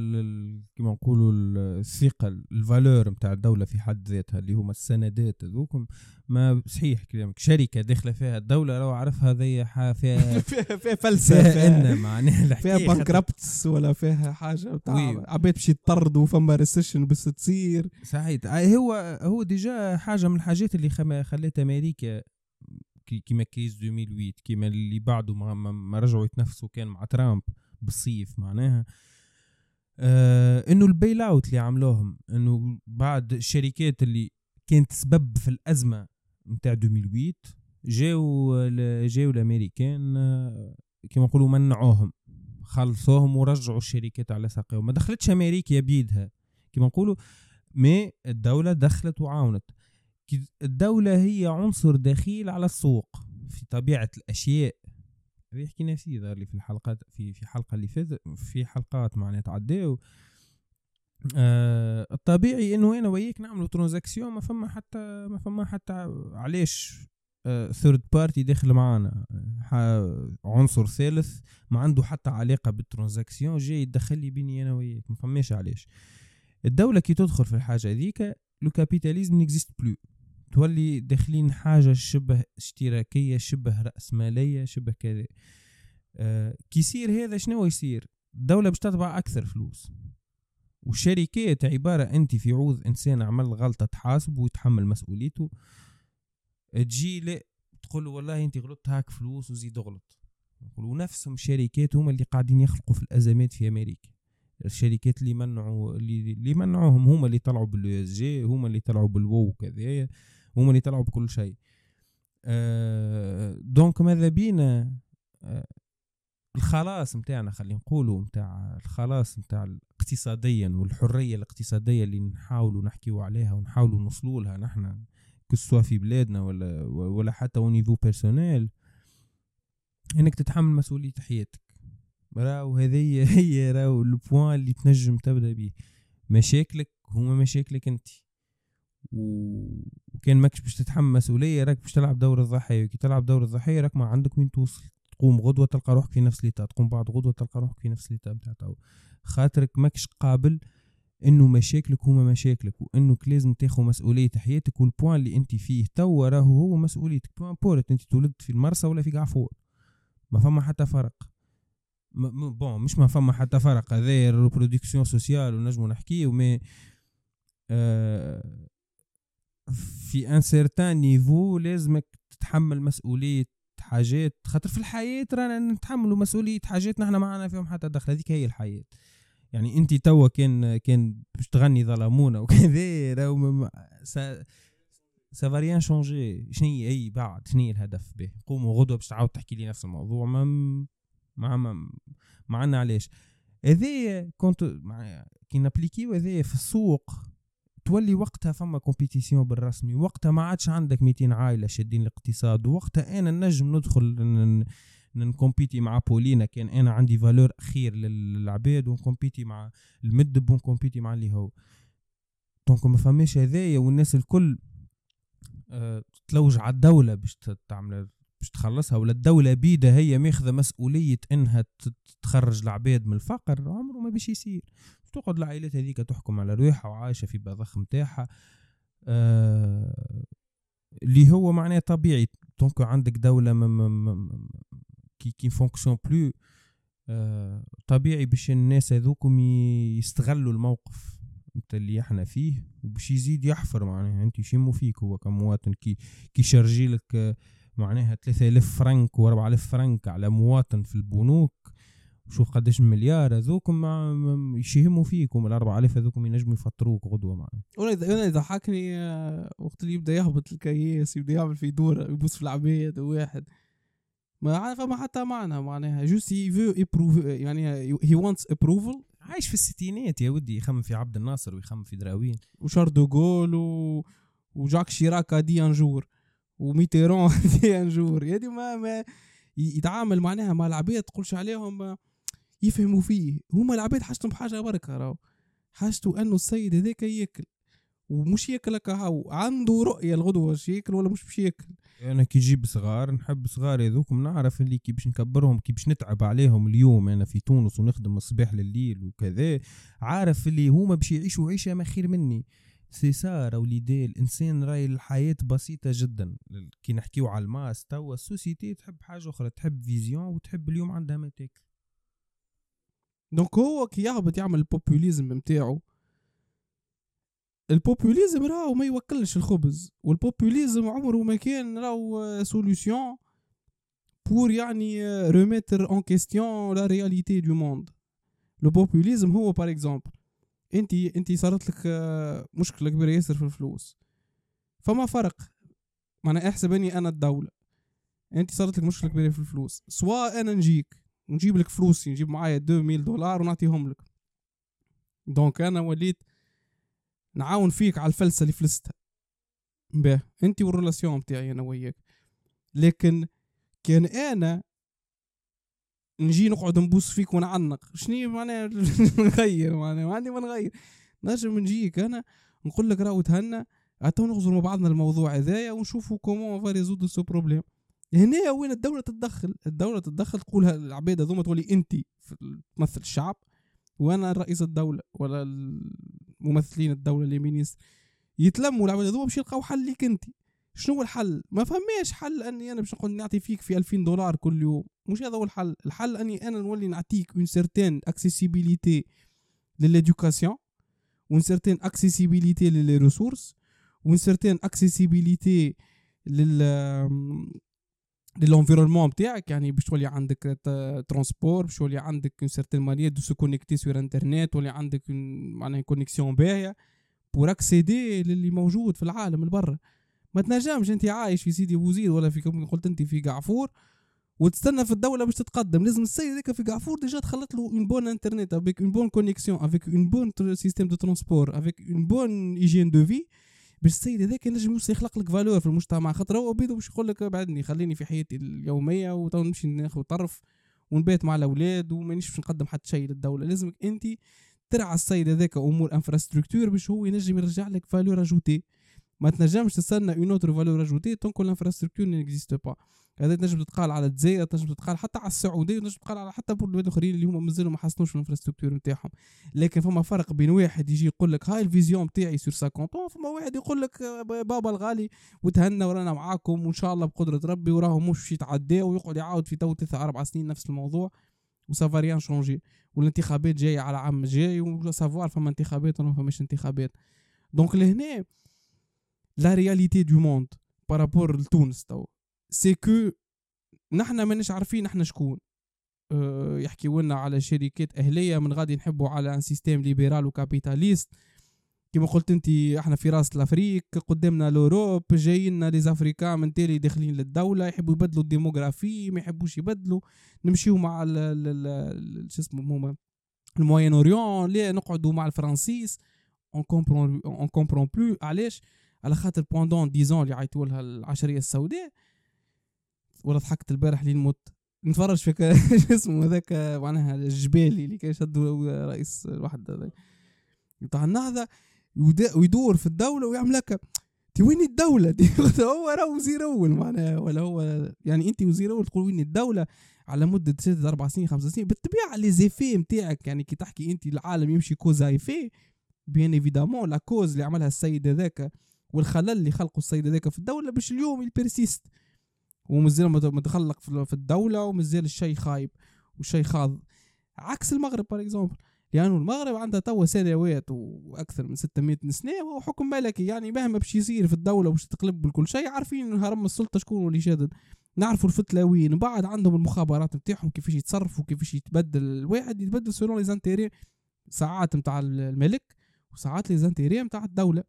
كما نقولوا الثقة ال valeur نتاع الدولة في حد ذاتها اللي هما السندات هذوكم ما صحيح كلامك. شركة داخلة فيها الدولة لو عرفها هذي فيها فيها فيها فلسفة. فيها معناها فيها bankruptcy ولا فيها حاجة بتاع عباد باش يطردوا فما recession بس تصير. صحيح. هو هو déjà حاجة من الحاجات اللي خلت أمريكا كيما crise 2008 كيما اللي بعده ما, ما رجعوا يتنافسوا كان مع ترامب بالصيف معناها آه انه البيل آوت اللي عملوهم انه بعد الشركات اللي كانت سبب في الأزمة نتاع 2008 جاو جاو الأمريكان آه كيما نقولوا منعوهم خلصوهم ورجعوا الشركات على ساقهم ما دخلتش أمريكا بيدها كيما نقولوا مي الدولة دخلت وعاونت. الدولة هي عنصر دخيل على السوق في طبيعة الأشياء. هذه حكينا فيه ظهر لي في الحلقات في في حلقة اللي فاتت في حلقات معناها تعداو آه الطبيعي إنه أنا وياك نعملوا transaction ما فما حتى ما فما حتى علاش third آه party داخل معانا. عنصر ثالث ما عنده حتى علاقة بال transaction جاي يدخل لي بيني أنا وياك. ما فماش علاش. الدولة كي تدخل في الحاجة هذيك le capitalisme n'existe plus تولي داخلين حاجة شبه اشتراكية شبه رأسمالية شبه كذا. آه كي يصير هذا شنو يصير؟ الدولة باش تطبع أكثر فلوس. والشركات عبارة أنت في عوض إنسان عمل غلطة تحاسب ويتحمل مسؤوليته. تجي لا تقول والله أنت غلطت هاك فلوس وزيد غلط ونفسهم الشركات هم اللي قاعدين يخلقوا في الأزمات في أمريكا. الشركات اللي منعوا اللي, اللي منعوهم هم اللي طلعوا بال ESG هم اللي طلعوا بالوو كذا هم اللي طلعوا بكل شيء. أه donc ماذا بينا؟ أه الخلاص نتاعنا خلينا نقولوا نتاع الخلاص نتاع اقتصاديا والحرية الاقتصادية اللي نحاولوا نحكيوا عليها ونحاولوا نوصلوا لها نحن كسوا في بلادنا ولا ولا حتى au niveau personnel إنك تتحمل مسؤولية حياتك. راهو هذه هي راهو ال point اللي تنجم تبدأ به. مشاكلك هما مشاكلك أنت. وكان ماكش باش تتحمل مسؤولية راك باش تلعب دور الضحيه وكي تلعب دور الضحيه راك ما عندك وين توصل. تقوم غدوة تلقى روحك في نفس l'état تقوم بعد غدوة تلقى روحك في نفس l'état بتاع تو خاطرك ماكش قابل إنه مشاكلك هما مشاكلك وانك لازم تاخذ مسؤولية حياتك وال point اللي أنت فيه تو راهو هو مسؤوليتك. peu importe أنت تولدت في المرسى ولا في قعفور. ما فما حتى فرق. bon مش ما فما حتى فرق. هذا ال reproduction sociale ونجمو نحكيه mais آه في un certain niveau لازمك تتحمل مسؤولية حاجات خاطر في الحياة رانا نتحملوا مسؤولية حاجات نحن ما عندنا فيهم حتى دخل هذيك هي الحياة. يعني انت توا كان كان باش تغني ظلمونا وكذا راهو ça va rien changer شنو أي بعد شنو الهدف به؟ قوموا غدوة باش تعاود تحكي لي نفس الموضوع ما ما ما, ما علاش. هذايا كنت كي نابليكيو هذايا في السوق تولي وقتها فما compétition بالرسمي. وقتها ما عادش عندك 200 عائلة شادين الاقتصاد. وقتها أنا نجم ندخل نكومبيتي مع بولينا. كان أنا عندي valeur خير للعباد ونكومبيتي مع المدب ونكومبيتي مع اللي هو. donc ما فماش هذايا والناس الكل أه تلوج على الدولة باش تعمل باش تخلصها ولا الدولة بيدها هي ماخذة مسؤولية إنها تخرج العباد من الفقر عمره ما باش يصير. تقعد العائلات هذيك تحكم على روحها وعايشة في بضخ متاعها. آه اللي هو معناه طبيعي. donc عندك دولة م qui qui fonctionne plus آه طبيعي باش الناس هذوكم يستغلوا الموقف اللي إحنا فيه وباش يزيد يحفر معناها. أنت يشموا فيك هو كمواطن؟ كي كي شارجي لك آه، معناها 3000 فرنك و4000 فرنك على مواطن في البنوك شوف قداش مليار هذوكم يشهموا فيكم ال 4000 هذوكم ينجموا يفطروك غدوة معناها. وأنا أنا يضحكني آه، وقت اللي يبدأ يهبط الكياس يبدأ يعمل في دوره يبوس في العباد واحد. ما فما حتى معنى معناها جوست ابروف يعني هي وانتس ابروفل عايش في الستينات يا ودي يخمم في عبد الناصر ويخمم في دراوين. وشارل دوغول و... وجاك شيراك dit un jour وميتيران dit un jour. يعني ما ما يتعامل معناها مع العباد تقولش عليهم يفهموا فيه. هما العباد حاجتهم بحاجه بركة راهو. حاجته أنه السيد هذاك ياكل ومش ياكل هاو. عنده رؤية الغدوة واش ياكل ولا مش باش ياكل. أنا كي جيب صغار نحب صغار هذوكم نعرف اللي كي باش نكبرهم كي باش نتعب عليهم اليوم. أنا في تونس ونخدم الصباح لليل وكذا عارف اللي هما باش يعيشوا عيشة ما خير مني. سي سا وليدي الإنسان راي الحياة بسيطة جدا. كي نحكيو على ال masse توا ال société تحب حاجة أخرى تحب vision وتحب اليوم عندها ما تاكل donc هو كي يهبط يعمل ال populisme نتاعو ال populisme راهو ما يوكلش الخبز وال populisme عمره ما كان راهو solution pour يعني remettre en question la réalité du monde le populisme هو par exemple انت انت صارت لك مشكلة كبيرة ياسر في الفلوس. فما فرق. معناها أحسب إني أنا الدولة. أنت صارت لك مشكلة كبيرة في الفلوس. سواء أنا نجيك نجيب لك فلوسي نجيب معايا 2000 دولار ونعطيهم لك. donc أنا وليت نعاون فيك على الفلسة اللي فلستها. به أنت وال relation بتاعي أنا وياك. لكن كان أنا نجي نقعد نبوس فيك ونعنق. شنو معناها نغير معناها؟ ما عندي ما نغير. نجم نجيك أنا نقول لك راهو تهنى تو نغزر مع بعضنا الموضوع هذايا ونشوفوا comment va résoudre ce problème هنا وين الدولة تتدخل؟ الدولة تتدخل تقول العباد هذوما تولي انت تمثل الشعب وأنا رئيس الدولة ولا ممثلين الدولة les ministres يتلموا العباد هذوما باش يلقاو حل ليك انت. شنو هو الحل؟ ما فماش حل أني أنا باش نقول نعطي فيك في 2000 دولار كل يوم مش هذا هو الحل. الحل أني أنا نولي نعطيك une certaine accessibilité لل éducation une certaine accessibilité ل les ressources une certaine accessibilité لل لل environnement بتاعك. يعني باش تولي عندك transport باش تولي عندك une certaine manière de se connecter sur internet تولي عندك معناها connexion باهية pour accéder للي موجود في العالم البرا ما تنجمش انت عايش في سيدي بوزيد ولا في كما قلت انت في قعفور وتستنى في الدولة باش تتقدم. لازم السيد هذاك في قعفور déjà تخلط له un bon internet avec une bonne connexion avec un bon système de transport avec une bonne hygiène de vie باش السيد هذاك ينجم يوصل يخلق لك valeur في المجتمع. خاطر هو بيدو باش يقول لك بعدني خليني في حياتي اليومية وتو نمشي ناخذ طرف ونبات مع الأولاد ومانيش باش نقدم حتى شيء للدولة. لازمك انت ترعى السيد هذاك أمور infrastructure باش هو ينجم يرجع لك valeur ajoutée ما تنجمش تستنى une autre valeur ajoutée donc ال infrastructure n'existe pas هذا تنجم تتقال على الجزائر تنجم تتقال حتى على السعودية تنجم تتقال على حتى البلدان الأخرين اللي هما مازالوا ما حسنوش ال infrastructure نتاعهم. لكن فما فرق بين واحد يجي يقول لك هاي ال vision نتاعي sur 50 فما واحد يقول لك بابا الغالي وتهنى ورانا معاكم وإن شاء الله بقدرة ربي وراه مش يتعداو ويقعد يعاود في تو ثلاثة أربع سنين نفس الموضوع. و ça va rien changer والانتخابات جاية على عام جاي و savoir فما انتخابات ولا ما فماش انتخابات. donc لهنا la réalité du monde par rapport لتونس tout c'est que نحنا ماناش عارفين نحنا شكون. أه يحكيوا لنا على شركات أهلية من غادي نحبوا على un système libéral و capitaliste كما قلت انت إحنا في راس l'Afrique قدامنا l'Europe جايين les africains من تالي داخلين للدولة يحبوا يبدلوا ال démographie ما يحبوش يبدلوا. نمشيو مع شو اسمه هما ال moyen orient لا نقعدوا مع الفرنسيس؟ on comprend on comprend plus علاش؟ على خاطر pendant dix ans اللي عيطوا لها العشرية السوداء ولا ضحكت البارح لين مت نتفرج في اسمه هذاك معناها الجبالي اللي كان شدوا رئيس الوحدة بتاع النهضة ويدور في الدولة ويعمل لك انت وين الدولة دي؟ هو راه وزير أول معناها ولا هو يعني انت وزير أول تقول وين الدولة؟ على مدة ست أربع سنين خمس سنين. بالطبيعة les effets نتاعك يعني كي تحكي انت العالم يمشي cause effet bien évidemment la cause اللي عملها السيد هذاك والخلل اللي خلقه السيد هذاك في الدولة باش اليوم ي persiste ومازال مت- متخلق في الدولة ومازال الشيء خايب والشيء خاض. عكس المغرب par exemple لأنه المغرب عندها توا سنوات وأكثر من 600 سنة وهو حكم ملكي يعني مهما باش يصير في الدولة وباش تقلب بكل شيء عارفين هرم السلطة شكون اللي شادد نعرفوا الفتلاوين من بعد عندهم المخابرات نتاعهم كيفاش يتصرفوا كيفاش يتبدل الواحد يتبدل selon les ساعات نتاع الملك وساعات لي نتاع الدولة.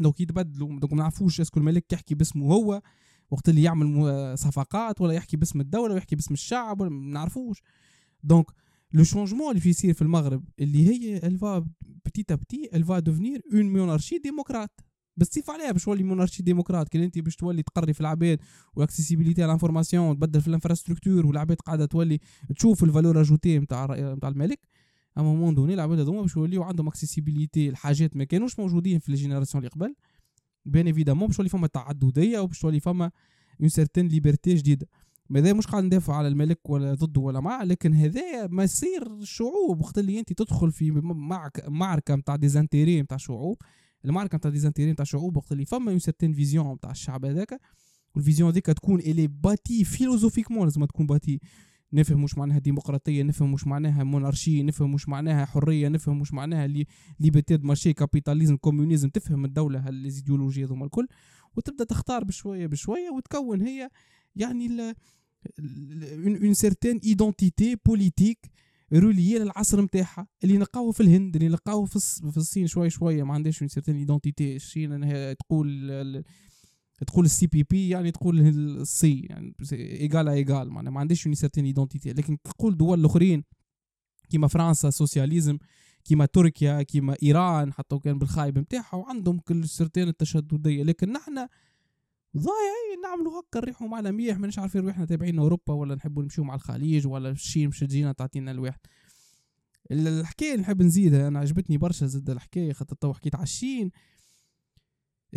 donc يتبدلوا donc ما نعرفوش est-ce que الملك يحكي باسمه هو وقت اللي يعمل صفقات ولا يحكي باسم الدولة ولا يحكي باسم الشعب ولا ما نعرفوش. donc le changement اللي في يصير في المغرب اللي هي elle va petit à petit elle va devenir une monarchie démocrate بالسيف عليها باش تولي monarchie démocrate كي انت باش تولي تقري في العباد وال accessibilité على ال information تبدل في ال infrastructure والعباد قاعدة تولي تشوف ال valeur ajoutée نتاع نتاع الملك. à un moment donné العباد هذوما باش يوليو عندهم accessibilité الحاجات ما كانوش موجودين في ال génération اللي قبل bien évidemment باش تولي فما تعدديه وباش تولي فما une certaine liberté جديده ماذا مش قاعد ندافع على الملك ولا ضده ولا معه لكن هذا مسير الشعوب وقت اللي انت تدخل في معك معركه نتاع des identités نتاع شعوب المعركه نتاع des identités نتاع شعوب وقت اللي فما une certaine vision نتاع الشعب هذاك وال vision هذيك تكون elle est bâtie philosophiquement لازم تكون bâtie نفهم وش معناها ديمقراطية نفهم وش معناها monarchie نفهم وش معناها حرية نفهم وش معناها les libertés de marché capitalisme communisme تفهم الدولة هال idéologies هذوما الكل؟ وتبدأ تختار بشويه بشوية وتكون هي يعني une certaine identité politique reliée للعصر نتاعها اللي نلقاوه في الهند اللي نلقاوه في, الص- في الصين شوي شوية. ما عندهاش une certaine identité إنها تقول تقول السي بي بي يعني تقول الصي يعني ايغال ايغال معناها ما عندهاش اون سيرتين ايدونتيتي لكن تقول دول الآخرين كيما فرنسا سوسياليزم كيما تركيا كيما إيران حتى وكان بالخايب نتاعها وعندهم كل سيرتين التشددية. لكن نحن ضايعين نعملوا هكا نريحوا معنا مليح ماناش عارفين روحنا تابعين أوروبا ولا نحبوا نمشيو مع الخليج ولا الشين مش تجينا تعطينا الواحد. ال- الحكاية اللي نحب نزيدها أنا عجبتني برشا زاد الحكاية خاطر تو حكيت على الشين.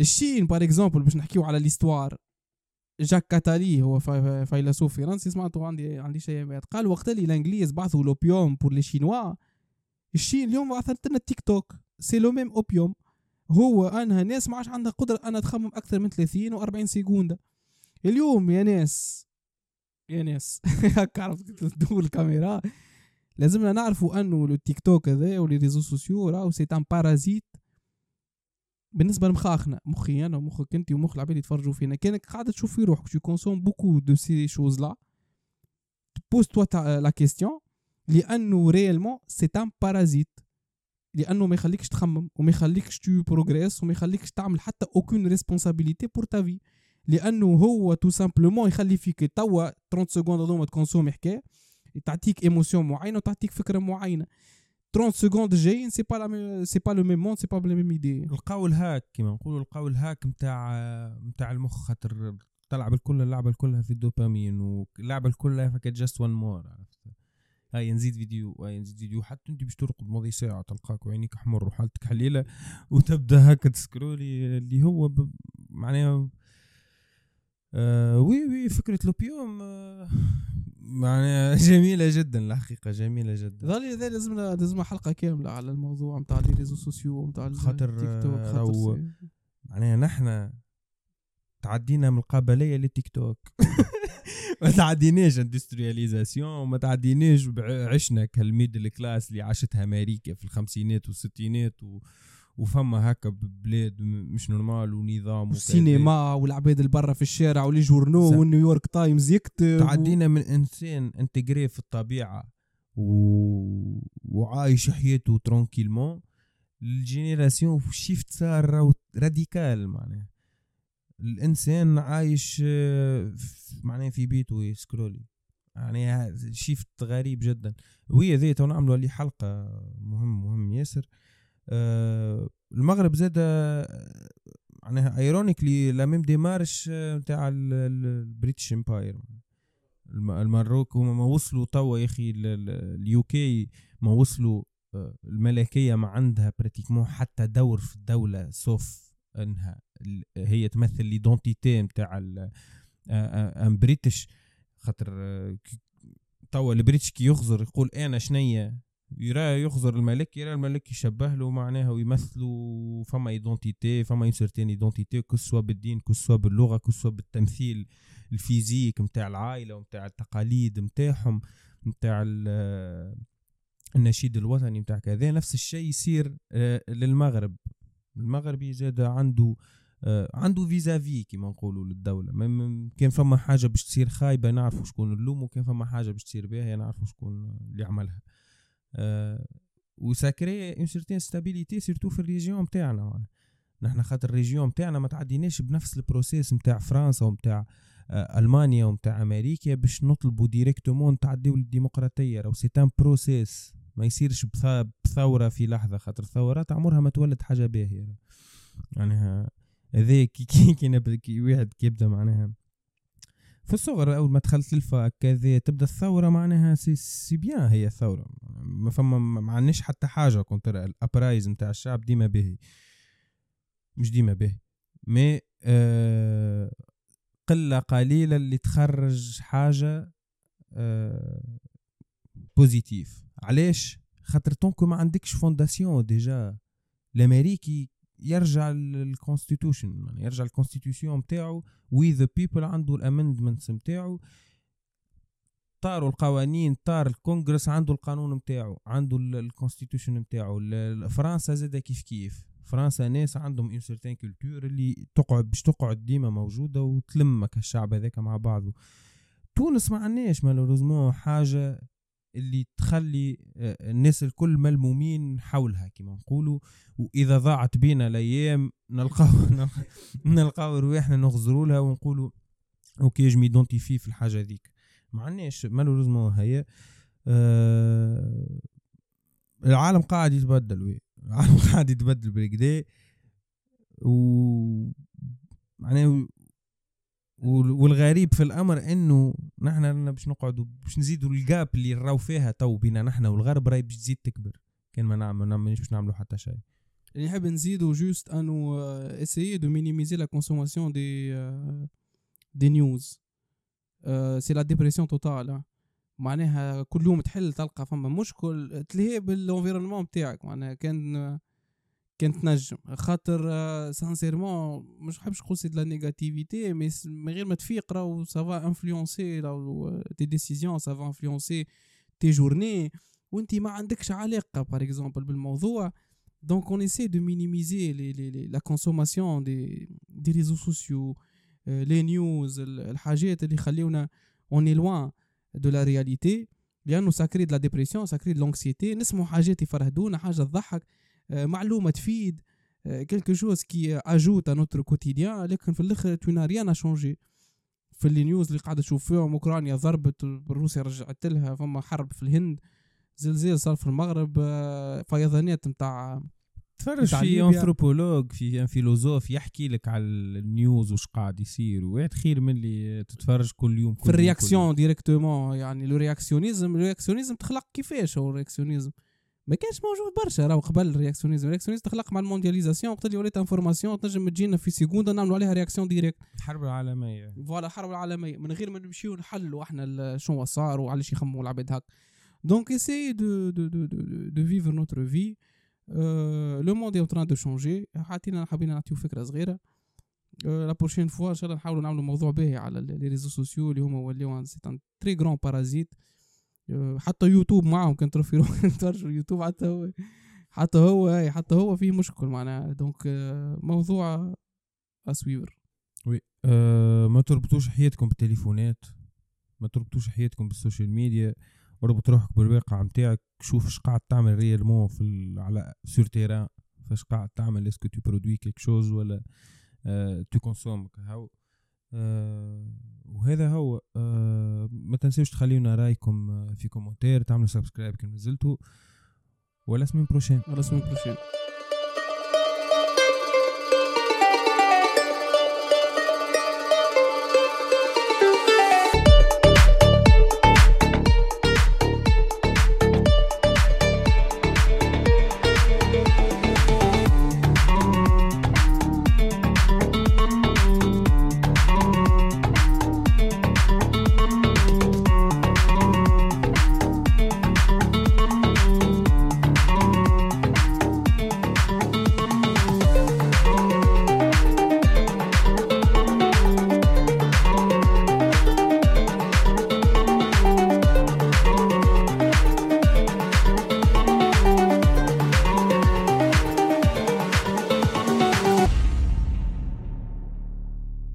ال Chine par exemple باش نحكيو على l'histoire Jacques Attali هو في- فيلسوف فرنسي سمعته عندي عندي شيء قال وقت اللي الإنجليز بعثوا l'opium pour les Chinois ال Chine اليوم بعثت لنا التيك توك c'est le même opium هو انها ناس ما عادش عندها قدرة انها تخمم أكثر من 30 و40 secondes اليوم يا ناس يا ناس. هكا عرفت تدور الكاميرا. لازمنا نعرفوا أنه التيك توك هذا و les réseaux sociaux راهو c'est un parasite بالنسبة لمخاخنا مخي أنا ومخك أنت ومخ العباد اللي يتفرجوا فينا كانك قاعدة تشوف في روحك consommes beaucoup de ces choses là pose toi ta- la question لأنه réellement c'est un parasite لأنه ما يخليكش تخمم وما يخليكش tu progresses وما يخليكش تعمل حتى aucune responsabilité pour ta vie لأنه هو tout simplement يخلي فيك توا 30 secondes هذوما ت consommer حكاية تعطيك émotion معينة وتعطيك فكرة معينة. 30 secondes جايين c'est pas la c'est pas le même monde c'est pas la même idée لقاو ال hack كما نقولوا لقاو ال hack نتاع نتاع المخ خاطر تلعب الكل اللعبه كلها في الدوبامين واللعبه كلها فكت just one more عرفت؟ هاي نزيد فيديو هاي نزيد فيديو حتى أنت باش ترقد ماضي ساعة تلقاك وعينيك حمر وحالتك حليلة وتبدأ هكا ت scrolli اللي هو ب... معناها آه oui oui فكرة l'opium آه معناها جميلة جدا الحقيقة جميلة جدا. ظل هذا لازمنا لازم حلقة كاملة على الموضوع نتاع les réseaux sociaux نتاع خاطر، التيك توك خاطر معناها نحنا تعدينا من القابلية للتيك توك. ما تعديناش industrialisation وما تعديناش عشنا كال middle class اللي عاشتها أمريكا في الخمسينات والستينات و... وفما هكا ببلاد م- مش normal ونظام. والسينما والعباد اللي برا في الشارع و les journaux صح. والنيويورك تايمز يكتب تعدينا من إنسان intégré في الطبيعة و... وعايش حياته tranquillement. ال génération shift صار radical معناها. الإنسان عايش آه، في- معناها في بيته ي scrolli. يعني shift غريب جدا. وهي ذي تو نعملوا عليه حلقه مهم مهم ياسر. المغرب زاد آه، معناها ironically la même démarche نتاع ال British Empire. ال Maroc هما ما وصلوا توا يا أخي ال UK ما وصلوا آه، الملكية ما عندها pratiquement حتى دور في الدولة sauf إنها هي تمثل l'identité نتاع un British خاطر آه، توا ال British كي يخزر يقول أنا شنيا يرى يخزر الملك يرى الملك يشبه له معناها ويمثلوا فما identité فما une certaine identité كسوا بالدين كسوا باللغة كسوا بالتمثيل ال physique نتاع العائلة ونتاع التقاليد نتاعهم نتاع النشيد الوطني نتاع كذا. نفس الشيء يصير آه، للمغرب. المغربي زاد عنده آه، عنده vis-à-vis كيما نقولوا للدولة. كان فما حاجة باش تصير خايبة نعرفوا شكون اللوم وكان فما حاجة باش تصير باهية نعرفوا شكون اللي عملها. أه و ça crée une certaine stabilité surtout في ال région نتاعنا نحنا خاطر ال région نتاعنا ما تعديناش بنفس ال process نتاع فرنسا ونتاع آه، ألمانيا ونتاع أمريكا باش نطلبوا directement نتعديو للديمقراطية. راهو c'est un process ما يصيرش بثورة في لحظة. خاطر الثورات عمرها ما تولد حاجة باهية. يعني هذا كي كي كي, كي واحد كيبدا معناها في الصغر أول ما دخلت لل fac كذا تبدأ الثورة معناها c'est, c'est bien هي الثورة. ما فما ما عندناش حتى حاجة كنت الابرايز نتاع الشعب ديما باهي. مش ديما باهي. mais آه قلة قليلة اللي تخرج حاجة آه positive علاش؟ خاطر tant que ما عندكش fondation déjà. الأمريكي يرجع لل constitution يعني يرجع ال constitution نتاعو we the people عنده ال amendments نتاعو طاروا القوانين طار الكونغرس عنده القانون نتاعو عنده ال constitution نتاعو فرنسا زاد كيف كيف؟ فرنسا ناس عندهم une certaine culture اللي تقعد باش تقعد ديما موجودة وتلمك الشعب هذاك مع بعضه تونس ما عندناش malheureusement حاجة اللي تخلي آه، الناس الكل ملمومين حولها كما نقولوا. وإذا ضاعت بينا الأيام نلقاو نلقاو رواحنا نغزروا لها ونقولوا OK je m'identifie في الحاجة هذيك ما عندناش malheureusement هي آه العالم قاعد يتبدل oui. العالم قاعد يتبدل بالقدا و معناه والغريب في الأمر إنه نحن باش نقعدوا باش نزيدوا ال gap اللي راو فيها تو بينا نحن والغرب راهي باش تزيد تكبر. كان ما نعمل مانيش باش نعملوا حتى شيء. اللي نحب نزيدوا juste أنه essayez de minimiser la consommation des des news c'est la dépression totale معناها كل يوم تحل تلقى فما مشكل تلهي بال environnement بتاعك. معناها كان كان تنجم خاطر sincèrement مش نحبش نقول c'est la négativité mais من غير ما تفيق راهو ça va influencer راهو tes décisions ça va influencer tes journées وانت ما عندكش علاقة par exemple بالموضوع. donc on essaie de minimiser la consommation des des réseaux sociaux les news الحاجات اللي يخليونا on est loin de la réalité لأنه ça crée de la dépression ça crée de l'anxiété نسمعوا حاجات يفرهدونا حاجة تضحك. معلومة تفيد quelque chose qui ajoute notre quotidien لكن في الآخر tu n'as rien changé في les news اللي قاعد تشوف فيهم أوكرانيا ضربت روسيا رجعت لها فما حرب في الهند زلزال صار في المغرب فيضانات نتاع تفرج في anthropologue في philosophe يحكي لك على ال news وش قاعد يصير وواحد خير من اللي تتفرج كل يوم كل في الرياكسيون ديريكتومون يعني le réactionnisme ال réactionnisme تخلق كيفاش هو ال réactionnisme؟ ما كانش موجود برشا راهو قبل ال réactionnisme ال réactionnisme تخلق مع ال mondialisation وقت اللي ولات information تنجم تجينا في سيكوندا نعملوا عليها réaction directe الحرب العالمية. voilà الحرب العالمية. من غير ما نمشيو نحلوا إحنا شنو صار وعلاش يخموا العباد هكا donc essayez de de de de, de vivre notre vie le monde est en train de changer حاطين حابين نعطيو فكرة صغيرة. la prochaine fois إن شاء الله نحاولوا نعملوا موضوع باهي على les réseaux sociaux اللي هما ولاو c'est un très grand parasite حتى يوتيوب معهم كان تروح تفرجوا يوتيوب حتى هو حتى هو حتى هو فيه مشكل معناها. donc موضوع à suivre oui أه ما تربطوش حياتكم بالتليفونات ما تربطوش حياتكم بال social media اربط روحك بالواقع نتاعك شوف اش قاعد تعمل réellement في على sur terrain فاش قاعد تعمل est-ce que tu produis quelque chose ولا أه tu consommes هاو. وهذا هو. أه ما تنسوش تخليونا رأيكم في commentaire تعملوا subscribe كان نزلتوا ولا سمين بروشين. ولا سمين بروشين.